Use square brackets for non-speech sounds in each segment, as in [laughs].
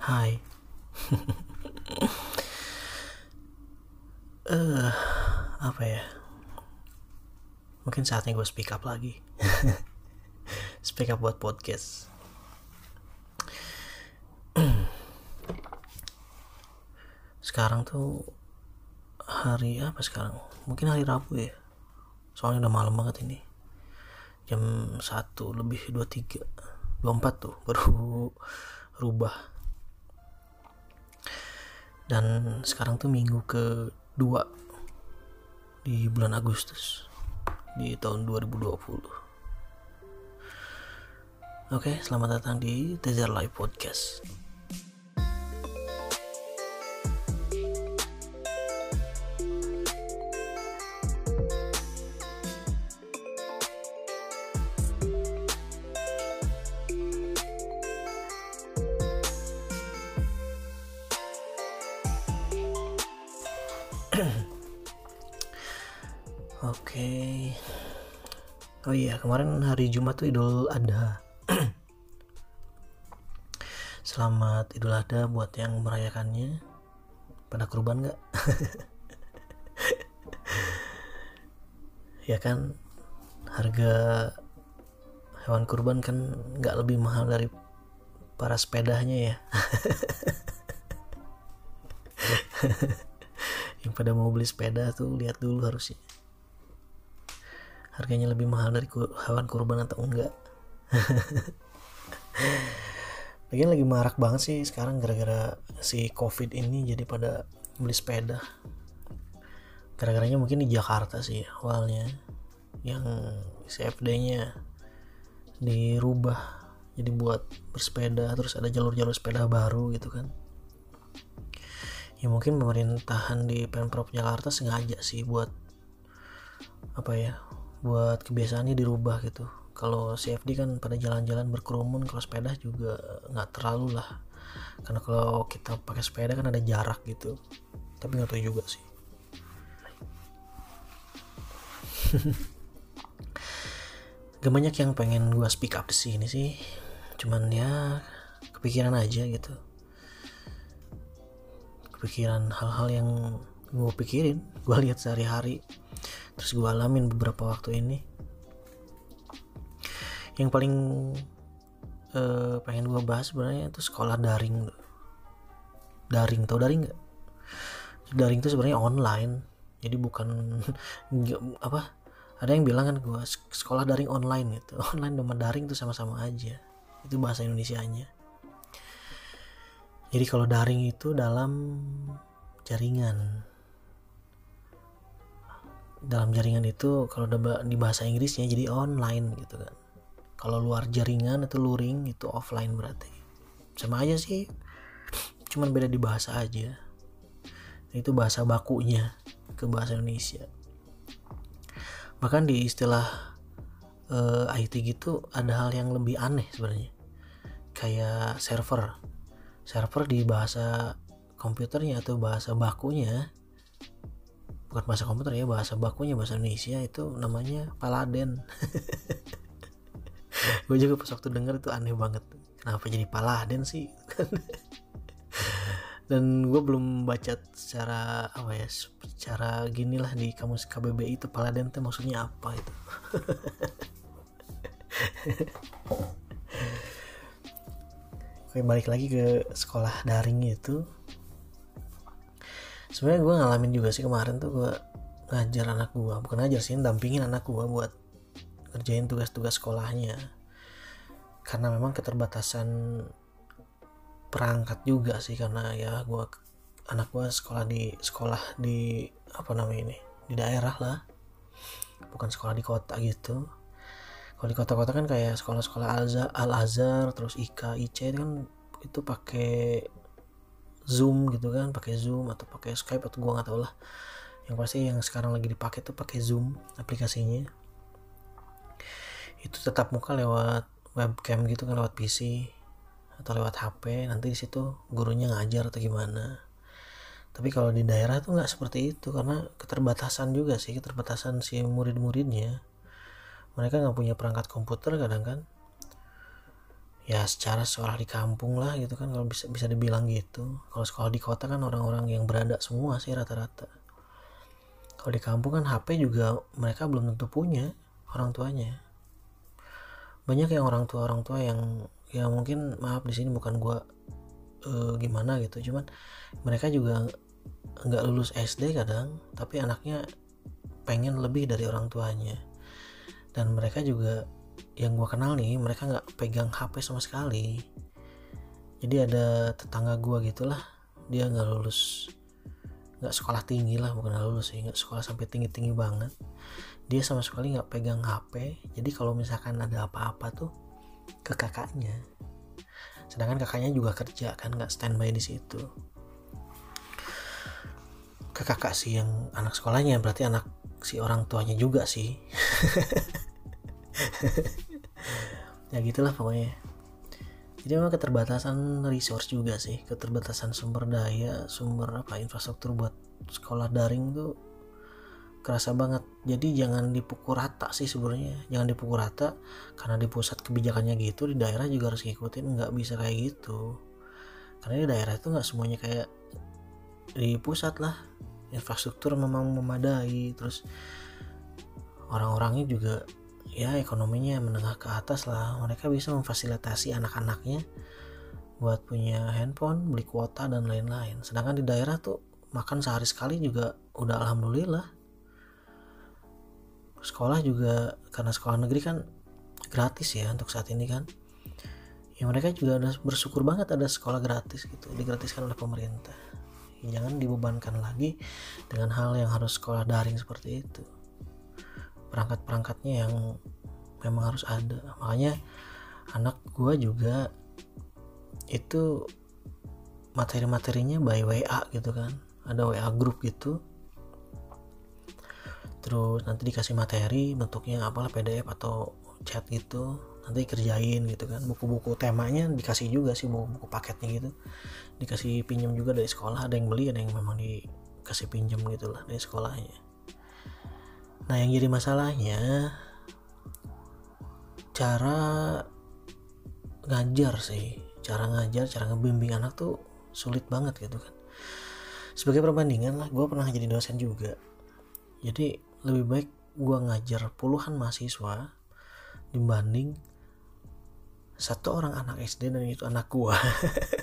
Hai. Uh, [laughs] apa ya? Mungkin saatnya gue speak up lagi. [laughs] speak up buat podcast. [clears throat] sekarang tuh hari apa sekarang? Mungkin hari Rabu ya. Soalnya udah malam banget ini. Jam 1 lebih 23 24 tuh baru [laughs] rubah dan sekarang tuh minggu kedua di bulan Agustus di tahun 2020 Oke, selamat datang di Teaser Live Podcast. Oke. Oh iya, kemarin hari Jumat tuh Idul Adha. [clears throat] Selamat Idul Adha buat yang merayakannya. Pada kurban nggak? [laughs] ya kan, harga hewan kurban kan nggak lebih mahal dari para sepedanya ya. [laughs] yang pada mau beli sepeda tuh lihat dulu harusnya harganya lebih mahal dari hewan kurban atau enggak? [laughs] Lagian lagi marak banget sih sekarang gara-gara si covid ini jadi pada beli sepeda. Gara-garanya mungkin di Jakarta sih awalnya yang CFD-nya dirubah jadi buat bersepeda terus ada jalur-jalur sepeda baru gitu kan. Ya mungkin pemerintahan di Pemprov Jakarta sengaja sih buat apa ya buat kebiasaannya dirubah gitu. Kalau CFD kan pada jalan-jalan berkerumun kalau sepeda juga nggak terlalu lah. Karena kalau kita pakai sepeda kan ada jarak gitu. Tapi nggak tahu juga sih. [laughs] Gak banyak yang pengen gue speak up di sini sih. Cuman ya kepikiran aja gitu. Kepikiran hal-hal yang gue pikirin gue lihat sehari-hari terus gue alamin beberapa waktu ini. Yang paling uh, pengen gue bahas sebenarnya itu sekolah daring. Daring tau daring nggak? Daring itu sebenarnya online. Jadi bukan [laughs] apa ada yang bilang kan gue sekolah daring online itu [laughs] online sama daring itu sama-sama aja. Itu bahasa Indonesia nya jadi kalau daring itu dalam jaringan dalam jaringan itu kalau di bahasa Inggrisnya jadi online gitu kan. Kalau luar jaringan itu luring itu offline berarti. Sama aja sih cuman beda di bahasa aja. Itu bahasa bakunya ke bahasa Indonesia. Bahkan di istilah uh, eh, IT gitu ada hal yang lebih aneh sebenarnya. Kayak server. Server di bahasa komputernya atau bahasa bakunya bukan bahasa komputer ya bahasa bakunya bahasa Indonesia itu namanya Paladen. [laughs] Gue juga pas waktu denger itu aneh banget. Kenapa jadi Paladen sih? [laughs] Dan gue belum baca secara apa ya secara gini lah di kamus KBBI itu Paladen itu maksudnya apa itu. [laughs] Oke balik lagi ke sekolah daring itu sebenarnya gue ngalamin juga sih kemarin tuh gue ngajar anak gue bukan ngajar sih dampingin anak gue buat ngerjain tugas-tugas sekolahnya. Karena memang keterbatasan perangkat juga sih karena ya gue anak gue sekolah di sekolah di apa namanya ini di daerah lah. Bukan sekolah di kota gitu. Kalau di kota-kota kan kayak sekolah-sekolah Al Azhar terus IK IC itu kan itu pakai Zoom gitu kan pakai Zoom atau pakai Skype atau gua nggak tahu lah. Yang pasti yang sekarang lagi dipakai tuh pakai Zoom aplikasinya. Itu tetap muka lewat webcam gitu kan lewat PC atau lewat HP nanti di situ gurunya ngajar atau gimana. Tapi kalau di daerah tuh nggak seperti itu karena keterbatasan juga sih keterbatasan si murid-muridnya. Mereka nggak punya perangkat komputer kadang kan ya secara sekolah di kampung lah gitu kan kalau bisa bisa dibilang gitu. Kalau sekolah di kota kan orang-orang yang berada semua sih rata-rata. Kalau di kampung kan HP juga mereka belum tentu punya orang tuanya. Banyak yang orang tua orang tua yang ya mungkin maaf di sini bukan gua uh, gimana gitu cuman mereka juga nggak lulus SD kadang tapi anaknya pengen lebih dari orang tuanya. Dan mereka juga yang gue kenal nih mereka nggak pegang HP sama sekali. Jadi ada tetangga gue gitulah dia nggak lulus nggak sekolah tinggi lah bukan lulus sih nggak sekolah sampai tinggi tinggi banget. Dia sama sekali nggak pegang HP jadi kalau misalkan ada apa-apa tuh ke kakaknya. Sedangkan kakaknya juga kerja kan nggak standby di situ. Ke kakak sih yang anak sekolahnya berarti anak si orang tuanya juga sih [laughs] ya gitulah pokoknya. Jadi memang keterbatasan resource juga sih keterbatasan sumber daya sumber apa infrastruktur buat sekolah daring tuh kerasa banget. Jadi jangan dipukul rata sih sebenarnya. Jangan dipukul rata karena di pusat kebijakannya gitu di daerah juga harus ngikutin nggak bisa kayak gitu. Karena di daerah itu nggak semuanya kayak di pusat lah. Infrastruktur memang memadai terus orang-orangnya juga ya ekonominya menengah ke atas lah. Mereka bisa memfasilitasi anak-anaknya buat punya handphone beli kuota dan lain-lain. Sedangkan di daerah tuh makan sehari sekali juga udah alhamdulillah. Sekolah juga karena sekolah negeri kan gratis ya untuk saat ini kan. Ya mereka juga ada bersyukur banget ada sekolah gratis gitu digratiskan oleh pemerintah. Jangan dibebankan lagi dengan hal yang harus sekolah daring seperti itu perangkat-perangkatnya yang memang harus ada. Makanya anak gua juga itu materi-materinya by WA gitu kan. Ada WA grup gitu. Terus nanti dikasih materi bentuknya apalah PDF atau chat gitu. Nanti kerjain gitu kan. Buku-buku temanya dikasih juga sih buku-buku paketnya gitu. Dikasih pinjam juga dari sekolah. Ada yang beli ada yang memang dikasih pinjam gitu lah dari sekolahnya Nah, yang jadi masalahnya cara ngajar sih, cara ngajar, cara ngebimbing anak tuh sulit banget gitu kan. Sebagai perbandingan lah, gue pernah jadi dosen juga. Jadi lebih baik gue ngajar puluhan mahasiswa dibanding satu orang anak SD dan itu anak gue. [laughs]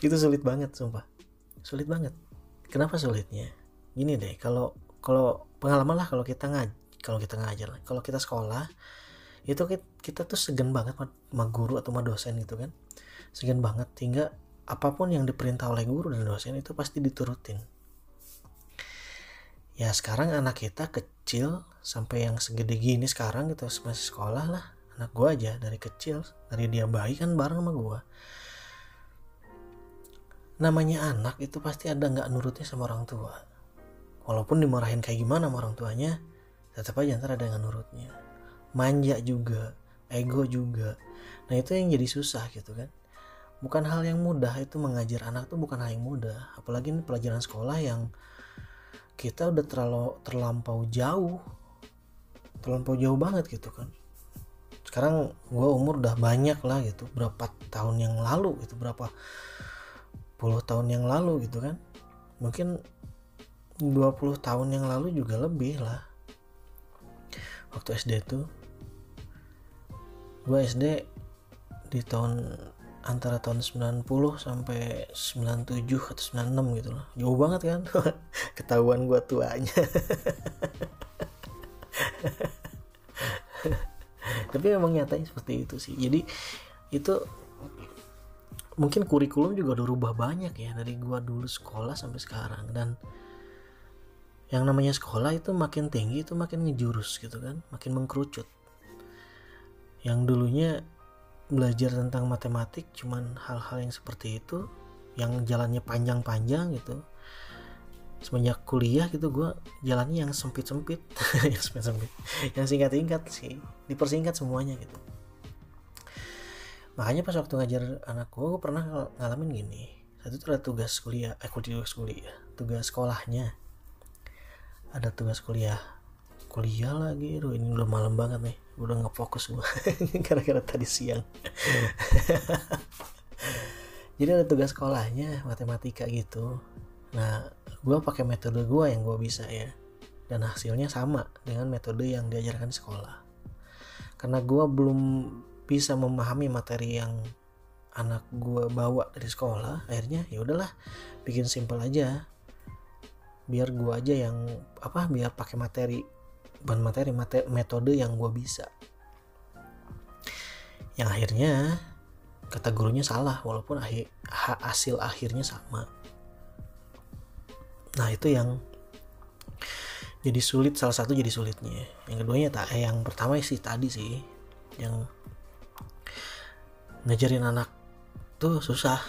itu sulit banget sumpah sulit banget kenapa sulitnya? Gini deh kalau kalau pengalaman lah kalau kita ngaj kalau kita ngajar kalau kita sekolah itu kita, kita tuh segan banget sama guru atau sama dosen gitu kan. Segan banget hingga apa pun yang diperintah oleh guru dan dosen itu pasti diturutin. Ya sekarang anak kita kecil sampai yang segede gini sekarang gitu masih sekolah lah. Anak gua aja dari kecil dari dia bayi kan bareng sama gua namanya anak itu pasti ada nggak nurutnya sama orang tua. Walaupun dimarahin kayak gimana sama orang tuanya tetap aja ntar ada yang nurutnya. Manja juga ego juga. Nah itu yang jadi susah gitu kan. Bukan hal yang mudah itu mengajar anak tuh bukan hal yang mudah. Apalagi ini pelajaran sekolah yang kita udah terlalu terlampau jauh. Terlampau jauh banget gitu kan. Sekarang gue umur udah banyak lah gitu. Berapa tahun yang lalu itu berapa puluh tahun yang lalu gitu kan. Mungkin 20 tahun yang lalu juga lebih lah. Waktu SD tuh gue SD di tahun antara tahun 90 sampai 97 atau 96 gitu loh jauh banget kan? [laughs] Ketahuan gue tuanya. [laughs] Tapi memang nyatanya seperti itu sih. Jadi itu mungkin kurikulum juga udah rubah banyak ya dari gua dulu sekolah sampai sekarang. Dan yang namanya sekolah itu makin tinggi itu makin ngejurus gitu kan makin mengkerucut. Yang dulunya belajar tentang matematik cuman hal-hal yang seperti itu yang jalannya panjang-panjang gitu. Semenjak kuliah gitu gue jalannya yang sempit-sempit [laughs] yang sempit-sempit yang singkat-singkat sih dipersingkat semuanya gitu makanya pas waktu ngajar anak gue gue pernah ngalamin gini. Satu itu ada tugas kuliah eh tugas kuliah tugas sekolahnya. Ada tugas kuliah kuliah lagi. Duh, ini udah malam banget nih. Udah nggak fokus gue [laughs] gara-gara tadi siang. [laughs] Jadi ada tugas sekolahnya matematika gitu. Nah gue pakai metode gue yang gue bisa ya. Dan hasilnya sama dengan metode yang diajarkan di sekolah. Karena gue belum bisa memahami materi yang anak gue bawa dari sekolah akhirnya ya udahlah bikin simple aja. Biar gue aja yang apa biar pakai materi bukan materi, materi metode yang gue bisa. Yang akhirnya kata gurunya salah walaupun akhir, hasil akhirnya sama. Nah itu yang jadi sulit salah satu jadi sulitnya. Yang keduanya tak eh, yang pertama sih tadi sih yang ngajarin anak tuh susah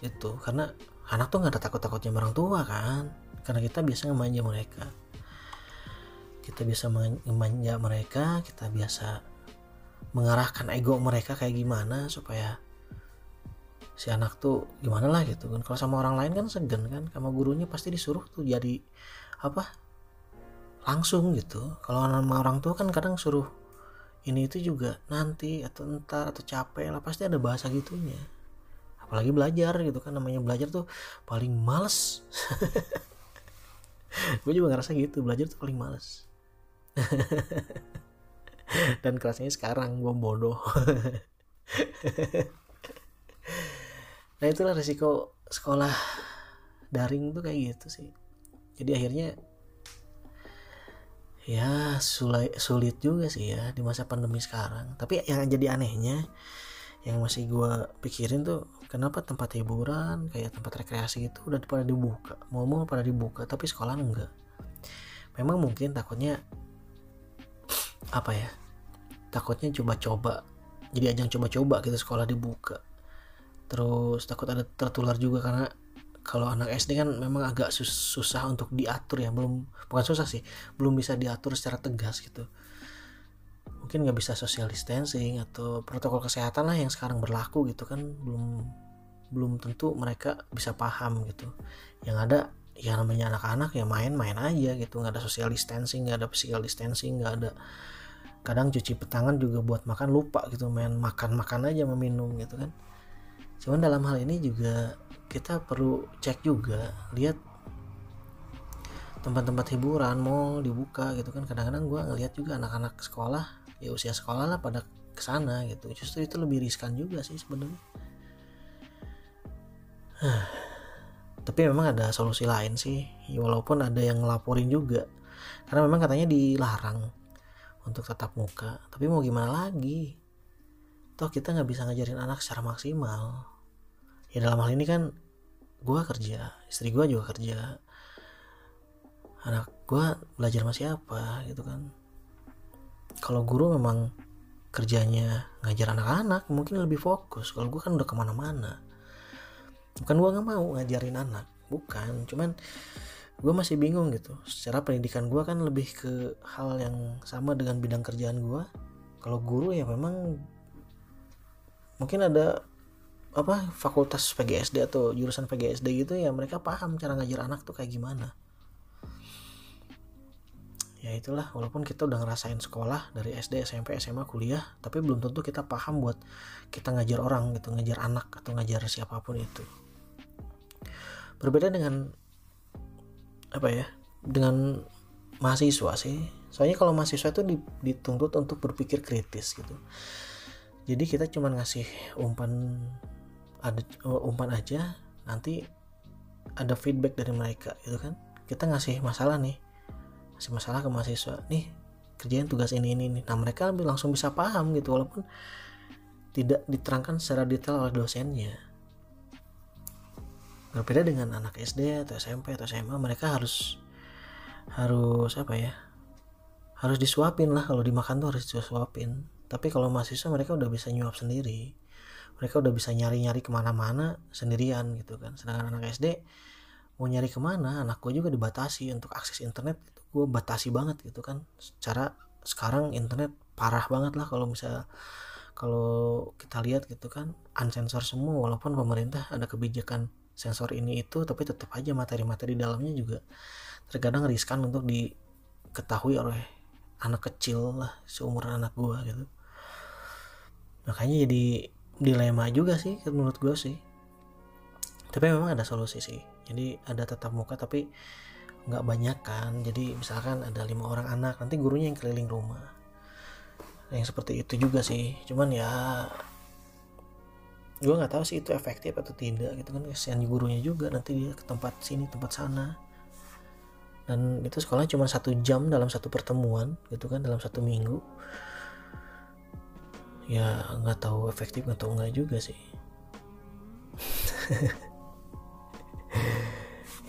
itu karena anak tuh nggak ada takut-takutnya orang tua kan. Karena kita biasa ngemanja mereka. Kita bisa manja mereka kita biasa mengarahkan ego mereka kayak gimana supaya si anak tuh gimana lah gitu kan. Kalau sama orang lain kan segan kan sama gurunya pasti disuruh tuh jadi apa langsung gitu. Kalau sama orang tua kan kadang suruh ini itu juga nanti atau ntar atau capek lah pasti ada bahasa gitunya. Apalagi belajar gitu kan namanya belajar tuh paling males. [laughs] Gue juga ngerasa gitu belajar tuh paling males. [laughs] Dan kelasnya sekarang gue bodoh. [laughs] Nah itulah resiko sekolah daring tuh kayak gitu sih. Jadi akhirnya ya sulit sulit juga sih ya di masa pandemi sekarang. Tapi yang jadi anehnya yang masih gue pikirin tuh kenapa tempat hiburan kayak tempat rekreasi itu udah pada dibuka? Mau mau pada dibuka tapi sekolah enggak. Memang mungkin takutnya apa ya takutnya coba-coba. Jadi ajang coba-coba gitu sekolah dibuka. Terus takut ada tertular juga karena kalau anak SD kan memang agak sus susah untuk diatur ya belum bukan susah sih belum bisa diatur secara tegas gitu. Mungkin nggak bisa social distancing atau protokol kesehatan lah yang sekarang berlaku gitu kan belum belum tentu mereka bisa paham gitu. Yang ada ya namanya anak-anak ya main-main aja gitu nggak ada social distancing nggak ada physical distancing nggak ada. Kadang cuci petangan juga buat makan lupa gitu main makan makan aja meminum gitu kan. Cuman dalam hal ini juga kita perlu cek juga lihat tempat-tempat hiburan mall dibuka gitu kan. Kadang-kadang gue ngeliat juga anak-anak sekolah ya usia sekolah lah pada ke sana gitu. Justru itu lebih riskan juga sih sebenarnya. [sighs] Tapi memang ada solusi lain sih walaupun ada yang ngelaporin juga. Karena memang katanya dilarang untuk tetap muka. Tapi mau gimana lagi? Toh kita nggak bisa ngajarin anak secara maksimal ya dalam hal ini kan gue kerja istri gue juga kerja. Anak gue belajar sama siapa gitu kan. Kalau guru memang kerjanya ngajar anak-anak mungkin lebih fokus. Kalau gue kan udah ke mana-mana. Bukan gue nggak mau ngajarin anak bukan. Cuman gue masih bingung gitu. Secara pendidikan gue kan lebih ke hal yang sama dengan bidang kerjaan gue kalau guru ya memang mungkin ada apa fakultas PGSD atau jurusan PGSD gitu ya mereka paham cara ngajar anak tuh kayak gimana. Ya itulah walaupun kita udah ngerasain sekolah dari SD SMP SMA kuliah tapi belum tentu kita paham buat kita ngajar orang gitu ngajar anak atau ngajar siapa pun itu. Berbeda dengan apa ya dengan mahasiswa sih. Soalnya kalau mahasiswa itu dituntut untuk berpikir kritis gitu. Jadi kita cuma ngasih umpan ada uh, umpan aja nanti ada feedback dari mereka gitu kan? Kita ngasih masalah nih ngasih masalah ke mahasiswa. Nih kerjain tugas ini ini ini. Nah mereka lebih langsung bisa paham gitu walaupun tidak diterangkan secara detail oleh dosennya. Berbeda dengan anak SD atau SMP atau SMA mereka harus harus apa ya? Harus disuapin lah kalau dimakan tuh harus disuapin. Tapi kalau mahasiswa mereka udah bisa nyuap sendiri mereka udah bisa nyari-nyari ke mana-mana sendirian gitu kan. Sedangkan anak SD mau nyari ke mana anak gue juga dibatasi untuk akses internet gue batasi banget gitu kan. Secara sekarang internet parah banget lah kalau misalnya kalau kita lihat gitu kan. Unsensor semua walaupun pemerintah ada kebijakan sensor ini itu tapi tetap aja materi-materi dalamnya juga terkadang riskan untuk diketahui oleh anak kecil lah seumuran anak gue gitu. Makanya jadi dilema juga sih menurut gue sih. Tapi memang ada solusi sih. Jadi ada tetap muka tapi nggak banyak kan. Jadi misalkan ada lima orang anak nanti gurunya yang keliling rumah. Yang seperti itu juga sih. Cuman ya gue nggak tahu sih itu efektif atau tidak gitu kan. Kesian gurunya juga nanti dia ke tempat sini tempat sana. Dan itu sekolah cuma satu jam dalam satu pertemuan gitu kan dalam satu minggu ya nggak tahu efektif atau enggak juga sih. [laughs]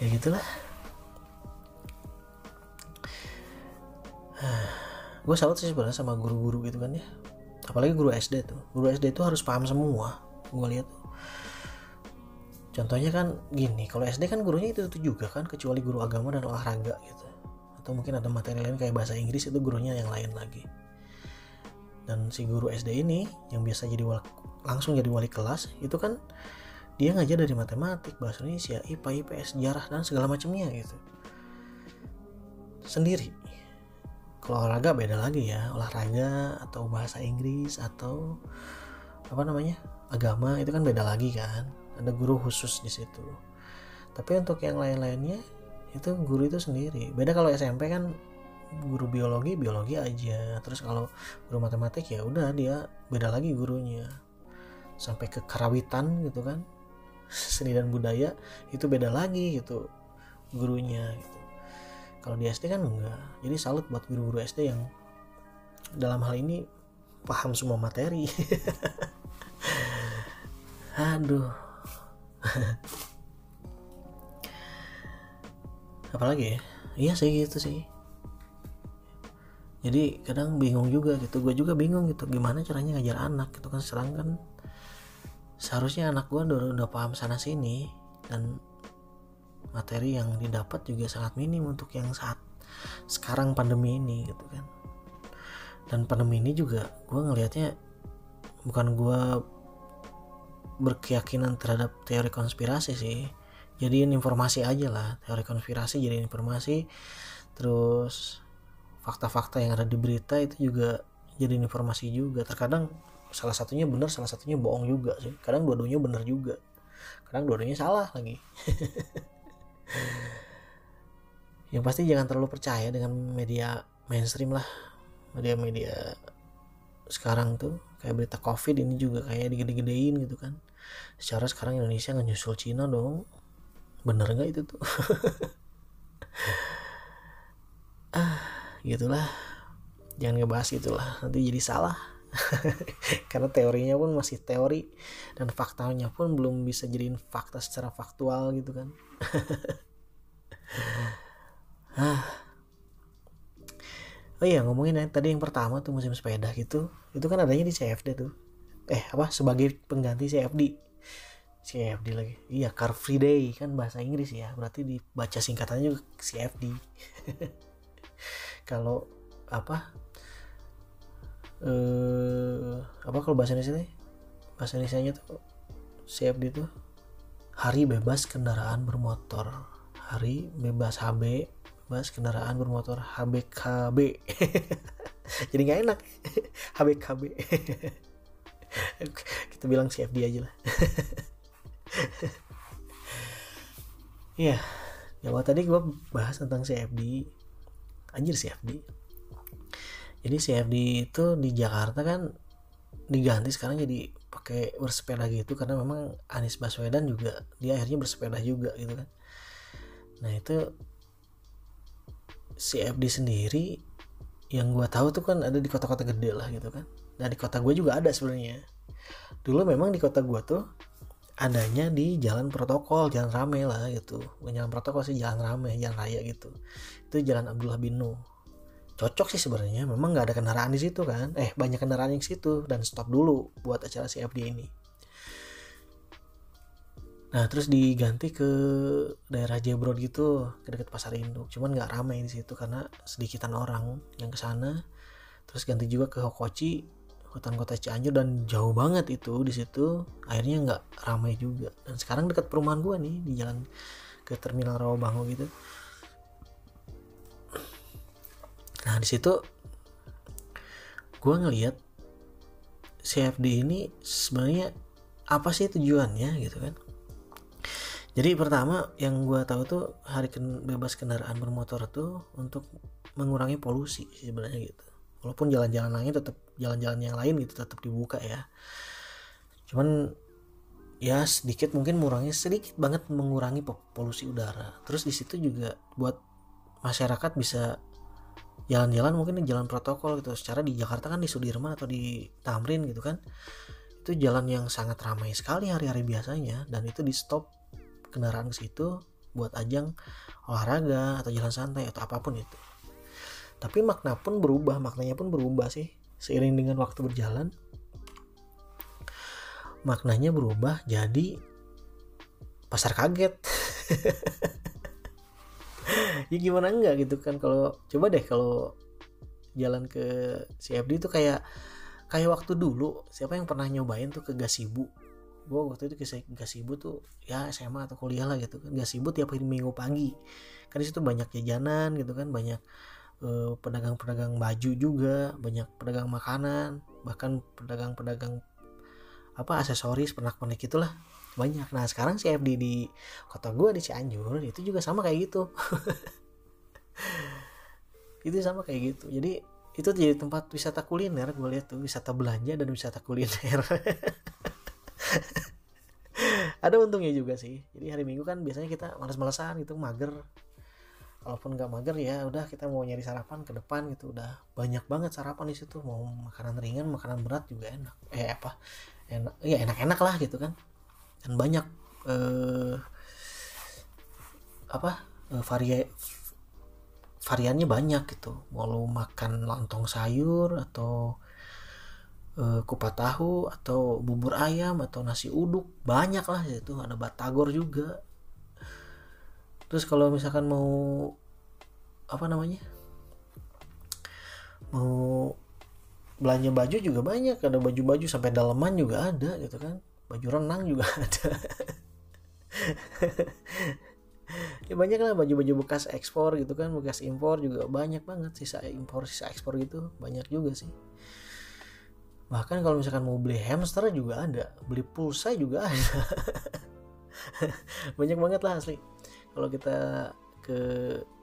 Ya gitulah. [sighs] Gue salut sih sebenarnya sama guru-guru gitu kan ya. Apalagi guru SD tuh. Guru SD itu harus paham semua gue lihat contohnya kan gini kalau SD kan gurunya itu, itu juga kan kecuali guru agama dan olahraga gitu. Atau mungkin ada materi lain kayak bahasa Inggris itu gurunya yang lain lagi dan si guru SD ini yang biasa jadi wali, langsung jadi wali kelas itu kan dia ngajar dari matematik bahasa Indonesia IPA IPS sejarah dan segala macamnya gitu. Sendiri. Kalau olahraga beda lagi ya olahraga atau bahasa Inggris atau apa namanya agama itu kan beda lagi kan. Ada guru khusus di situ. Tapi untuk yang lain-lainnya itu guru itu sendiri. Beda kalau SMP kan guru biologi biologi aja. Terus kalau guru matematik ya udah dia beda lagi gurunya. Sampai ke karawitan gitu kan. [laughs] Seni dan budaya itu beda lagi gitu gurunya gitu. Kalau di SD kan enggak. Jadi salut buat guru-guru SD yang dalam hal ini paham semua materi. [laughs] Aduh. [laughs] Apalagi ya? Iya sih gitu sih jadi kadang bingung juga gitu. Gue juga bingung gitu gimana caranya ngajar anak gitu kan. Serang kan seharusnya anak gue udah, udah paham sana sini dan materi yang didapat juga sangat minim untuk yang saat sekarang pandemi ini gitu kan. Dan pandemi ini juga gue ngelihatnya bukan gue berkeyakinan terhadap teori konspirasi sih. Jadiin informasi aja lah teori konspirasi jadi informasi. Terus fakta-fakta yang ada di berita itu juga jadi informasi juga. Terkadang salah satunya benar salah satunya bohong juga sih. Kadang dua-duanya benar juga. Kadang dua-duanya salah lagi. [laughs] Yang pasti jangan terlalu percaya dengan media mainstream lah. Media-media sekarang tuh kayak berita covid ini juga kayak digede-gedein gitu kan. Secara sekarang Indonesia nggak nyusul Cina dong. Bener nggak itu tuh? [laughs] Ah gitulah. Jangan ngebahas gitulah. Nanti jadi salah. [laughs] Karena teorinya pun masih teori dan faktanya pun belum bisa jadiin fakta secara faktual gitu kan. [laughs] Ah. Oh iya ngomongin ya tadi yang pertama tuh musim sepeda gitu. Itu kan adanya di CFD tuh. Eh apa? Sebagai pengganti CFD CFD lagi. Iya Car Free Day kan bahasa Inggris ya. Berarti dibaca singkatannya juga CFD [laughs] kalau apa eh apa kalau bahasa Indonesia bahasa Indonesia nya tuh CFD itu hari bebas kendaraan bermotor. Hari bebas HB bebas kendaraan bermotor. HBKB [laughs] jadi nggak enak. [laughs] HBKB [laughs] kita bilang CFD aja lah. Iya, ya tadi gue bahas tentang CFD anjir CFD jadi CFD itu di Jakarta kan diganti sekarang jadi pakai bersepeda gitu karena memang Anies Baswedan juga dia akhirnya bersepeda juga gitu kan. Nah itu CFD sendiri yang gue tahu tuh kan ada di kota-kota gede lah gitu kan. Nah di kota gue juga ada sebenarnya. Dulu memang di kota gue tuh adanya di jalan protokol jalan rame lah gitu. Bukan jalan protokol sih jalan rame jalan raya gitu. Itu jalan Abdullah bin Nuh cocok sih sebenarnya memang nggak ada kendaraan di situ kan? Eh banyak kendaraan yang situ dan stop dulu buat acara CFD ini. Nah terus diganti ke daerah Jebrod gitu ke dekat pasar induk. Cuman nggak ramai di situ karena sedikitan orang yang ke sana. Terus ganti juga ke Hokochi hutan kota Cianjur dan jauh banget itu di situ akhirnya nggak ramai juga. Dan sekarang dekat perumahan gue nih di jalan ke terminal Rawabango gitu. Nah di situ gue ngelihat CFD ini sebenarnya apa sih tujuannya gitu kan. Jadi pertama yang gue tahu tuh hari bebas kendaraan bermotor tuh untuk mengurangi polusi sebenarnya gitu walaupun jalan-jalan lain tetap jalan-jalan yang lain gitu tetap dibuka ya. Cuman ya sedikit mungkin mengurangi sedikit banget mengurangi polusi udara. Terus di situ juga buat masyarakat bisa jalan-jalan mungkin di jalan protokol gitu. Secara di Jakarta kan di Sudirman atau di Tamrin gitu kan itu jalan yang sangat ramai sekali hari-hari biasanya. Dan itu di stop kendaraan ke situ buat ajang olahraga atau jalan santai atau apa pun itu tapi makna pun berubah maknanya pun berubah sih seiring dengan waktu berjalan. Maknanya berubah jadi pasar kaget. [laughs] Ya gimana enggak gitu kan kalau coba deh kalau jalan ke CFD itu kayak kayak waktu dulu siapa yang pernah nyobain tuh ke Gasibu? Gue waktu itu ke Gasibu tuh ya SMA atau kuliah lah gitu kan Gasibu tiap hari minggu pagi. Kan di situ banyak jajanan gitu kan banyak pedagang-pedagang baju juga banyak pedagang makanan bahkan pedagang-pedagang apa aksesoris pernak-pernik itulah banyak. Nah sekarang CFD di kota gue di Cianjur itu juga sama kayak gitu. [laughs] Itu sama kayak gitu. Jadi itu jadi tempat wisata kuliner gue lihat tuh wisata belanja dan wisata kuliner. [laughs] Ada untungnya juga sih. Jadi hari minggu kan biasanya kita malas-malasan gitu mager walaupun nggak mager ya udah kita mau nyari sarapan ke depan gitu. Udah banyak banget sarapan di situ. Mau makanan ringan makanan berat juga enak. Eh apa? Enak ya enak-enak lah gitu kan. Dan banyak eh, apa eh, varia variannya banyak gitu. Mau lo makan lontong sayur atau eh, kupat tahu atau bubur ayam atau nasi uduk banyak lah itu ada batagor juga terus kalau misalkan mau apa namanya mau belanja baju juga banyak. Ada baju-baju sampai daleman juga ada gitu kan. Baju renang juga [laughs] ada. Ya banyak lah baju-baju bekas ekspor gitu kan bekas impor juga banyak banget sisa impor sisa ekspor gitu. Banyak juga sih. Bahkan kalau misalkan mau beli hamster juga ada beli pulsa juga ada. [laughs] Banyak banget lah asli kalau kita ke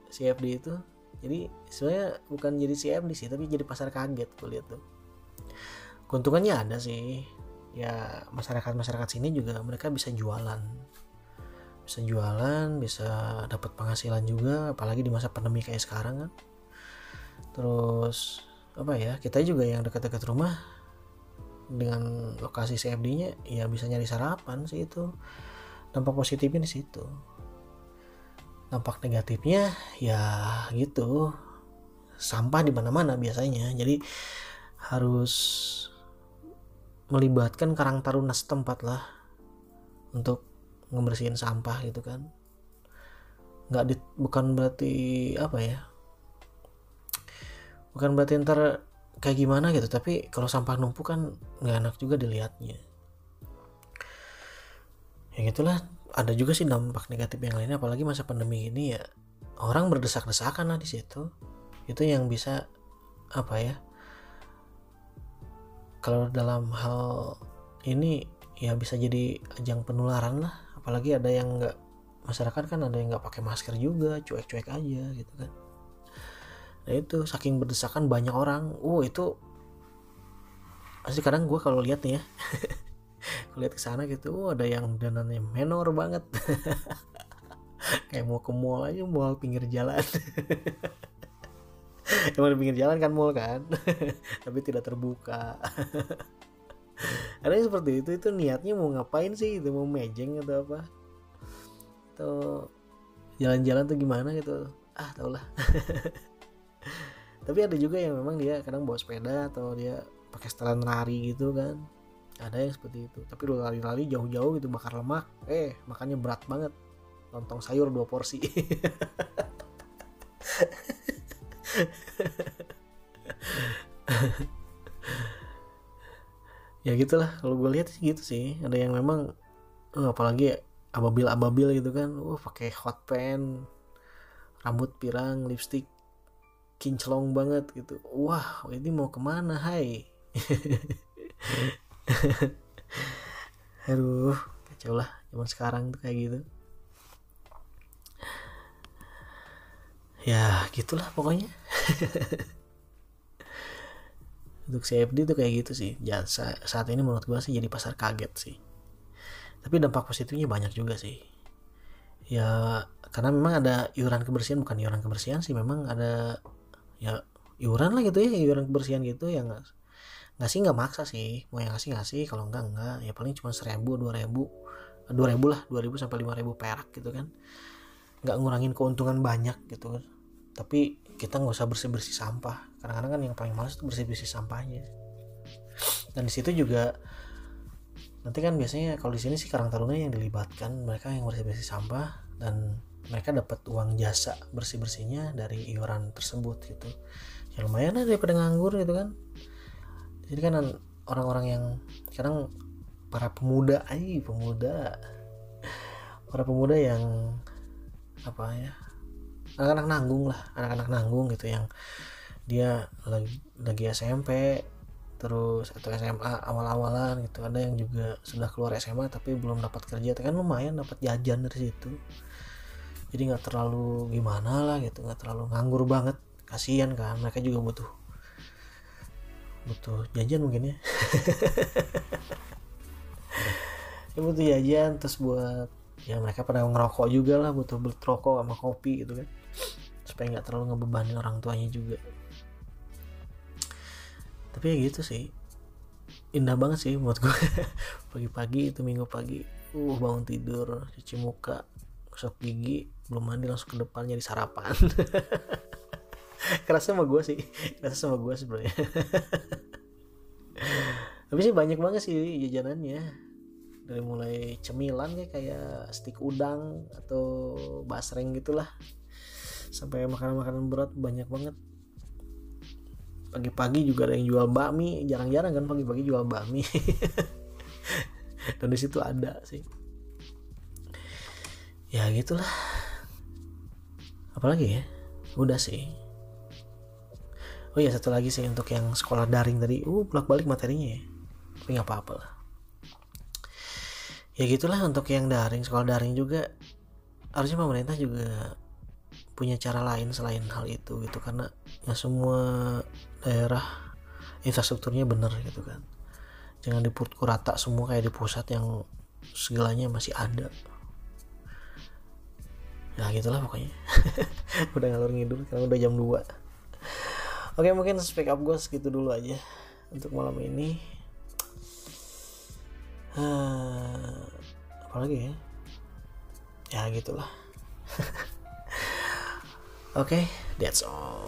CFD itu jadi sebenarnya bukan jadi CFD sih tapi jadi pasar kaget gue lihat tuh. Keuntungannya ada sih. Ya masyarakat masyarakat sini juga mereka bisa jualan. Bisa jualan bisa dapat penghasilan juga apalagi di masa pandemi kayak sekarang kan. Terus apa ya kita juga yang dekat-dekat rumah dengan lokasi CFD-nya ya bisa nyari sarapan sih itu. Dampak positifnya di situ dampak negatifnya ya gitu. Sampah di mana-mana biasanya. Jadi harus melibatkan karang taruna setempat lah untuk ngebersihin sampah gitu kan. Nggak di, bukan berarti apa ya bukan berarti ntar kayak gimana gitu. Tapi kalau sampah numpuk kan nggak enak juga dilihatnya. Ya gitulah ada juga sih dampak negatif yang lainnya apalagi masa pandemi ini ya orang berdesak-desakan lah di situ. Itu yang bisa apa ya kalau dalam hal ini ya bisa jadi ajang penularan lah. Apalagi ada yang nggak masyarakat kan ada yang nggak pakai masker juga cuek-cuek aja gitu kan. Nah itu saking berdesakan banyak orang. Oh itu pasti kadang gue kalau lihat nih ya [laughs] lihat ke sana gitu oh, ada yang dananya menor banget. [laughs] Kayak mau ke mall aja mall pinggir jalan. [laughs] Emang pinggir jalan kan mall kan? [laughs] Tapi tidak terbuka. Ada yang seperti itu itu niatnya mau ngapain sih? Itu mau mejeng atau apa? Atau jalan-jalan tuh gimana gitu? Ah tau lah. Tapi ada juga yang memang dia kadang bawa sepeda atau dia pakai setelan lari gitu kan ada yang seperti itu. Tapi lu lari-lari jauh-jauh gitu bakar lemak eh makannya berat banget. Lontong sayur dua porsi. [laughs] Ya gitulah kalau gue lihat sih gitu sih. Ada yang memang uh, apalagi ababil ababil gitu kan. Uh pakai hot pen rambut pirang lipstick kinclong banget gitu. Wah ini mau ke mana hai [laughs] [laughs] aduh kacau lah zaman sekarang tuh kayak gitu. Ya gitulah pokoknya. [laughs] Untuk CFD tuh kayak gitu sih. Jasa saat ini menurut gue sih jadi pasar kaget sih. Tapi dampak positifnya banyak juga sih. Ya karena memang ada iuran kebersihan bukan iuran kebersihan sih memang ada ya iuran lah gitu ya iuran kebersihan gitu yang nggak sih nggak maksa sih. Mau yang ngasih ngasih. Kalau enggak enggak ya paling cuma seribu dua ribu. Dua ribu lah. Dua ribu sampai lima ribu perak gitu kan. Nggak ngurangin keuntungan banyak gitu kan. Tapi kita nggak usah bersih bersih sampah. Kadang-kadang kan yang paling males itu bersih bersih sampahnya dan di situ juga nanti kan biasanya kalau di sini sih Karang Taruna yang dilibatkan. Mereka yang bersih bersih sampah. Dan mereka dapat uang jasa bersih bersihnya dari iuran tersebut gitu. Ya lumayan lah daripada nganggur gitu kan jadi kan orang-orang yang sekarang para pemuda ay pemuda. Para pemuda yang apa ya? Anak-anak nanggung lah anak-anak nanggung gitu yang dia lagi lagi SMP terus atau SMA awal-awalan gitu. Ada yang juga sudah keluar SMA tapi belum dapat kerja. Kan lumayan dapat jajan dari situ. Jadi nggak terlalu gimana lah gitu nggak terlalu nganggur banget. Kasihan kan mereka juga butuh butuh jajan mungkin ya. [laughs] Ya butuh jajan terus buat ya mereka pada ngerokok juga lah butuh beli rokok sama kopi gitu kan. Supaya nggak terlalu ngebebani orang tuanya juga. Tapi ya gitu sih. Indah banget sih buat gue [laughs] pagi-pagi itu minggu pagi uh bangun tidur cuci muka gosok gigi belum mandi langsung ke depannya di sarapan [laughs] kerasa sama gue sih. Kerasa sama gue sebenarnya. Tapi sih banyak banget sih jajanannya. Dari mulai cemilan ya kayak stik udang atau basreng gitulah. Sampai makanan-makanan berat banyak banget. Pagi-pagi juga ada yang jual bakmi. Jarang-jarang kan pagi-pagi jual bakmi. [laughs] Dan di situ ada sih. Ya gitulah. Apalagi ya? Udah sih oh iya satu lagi sih untuk yang sekolah daring tadi. Uh bolak balik materinya ya. Tapi nggak apa-apa lah. Ya gitulah untuk yang daring. Sekolah daring juga harusnya pemerintah juga punya cara lain selain hal itu gitu. Karena ya semua daerah infrastrukturnya bener gitu kan. Jangan dipukul rata semua kayak di pusat yang segalanya masih ada. Ya gitulah pokoknya. [laughs] Udah ngalur ngidul karena udah jam 2 oke mungkin speak up gue segitu dulu aja untuk malam ini. Uh, apalagi ya? Ya gitulah. [laughs] Oke, okay, that's all.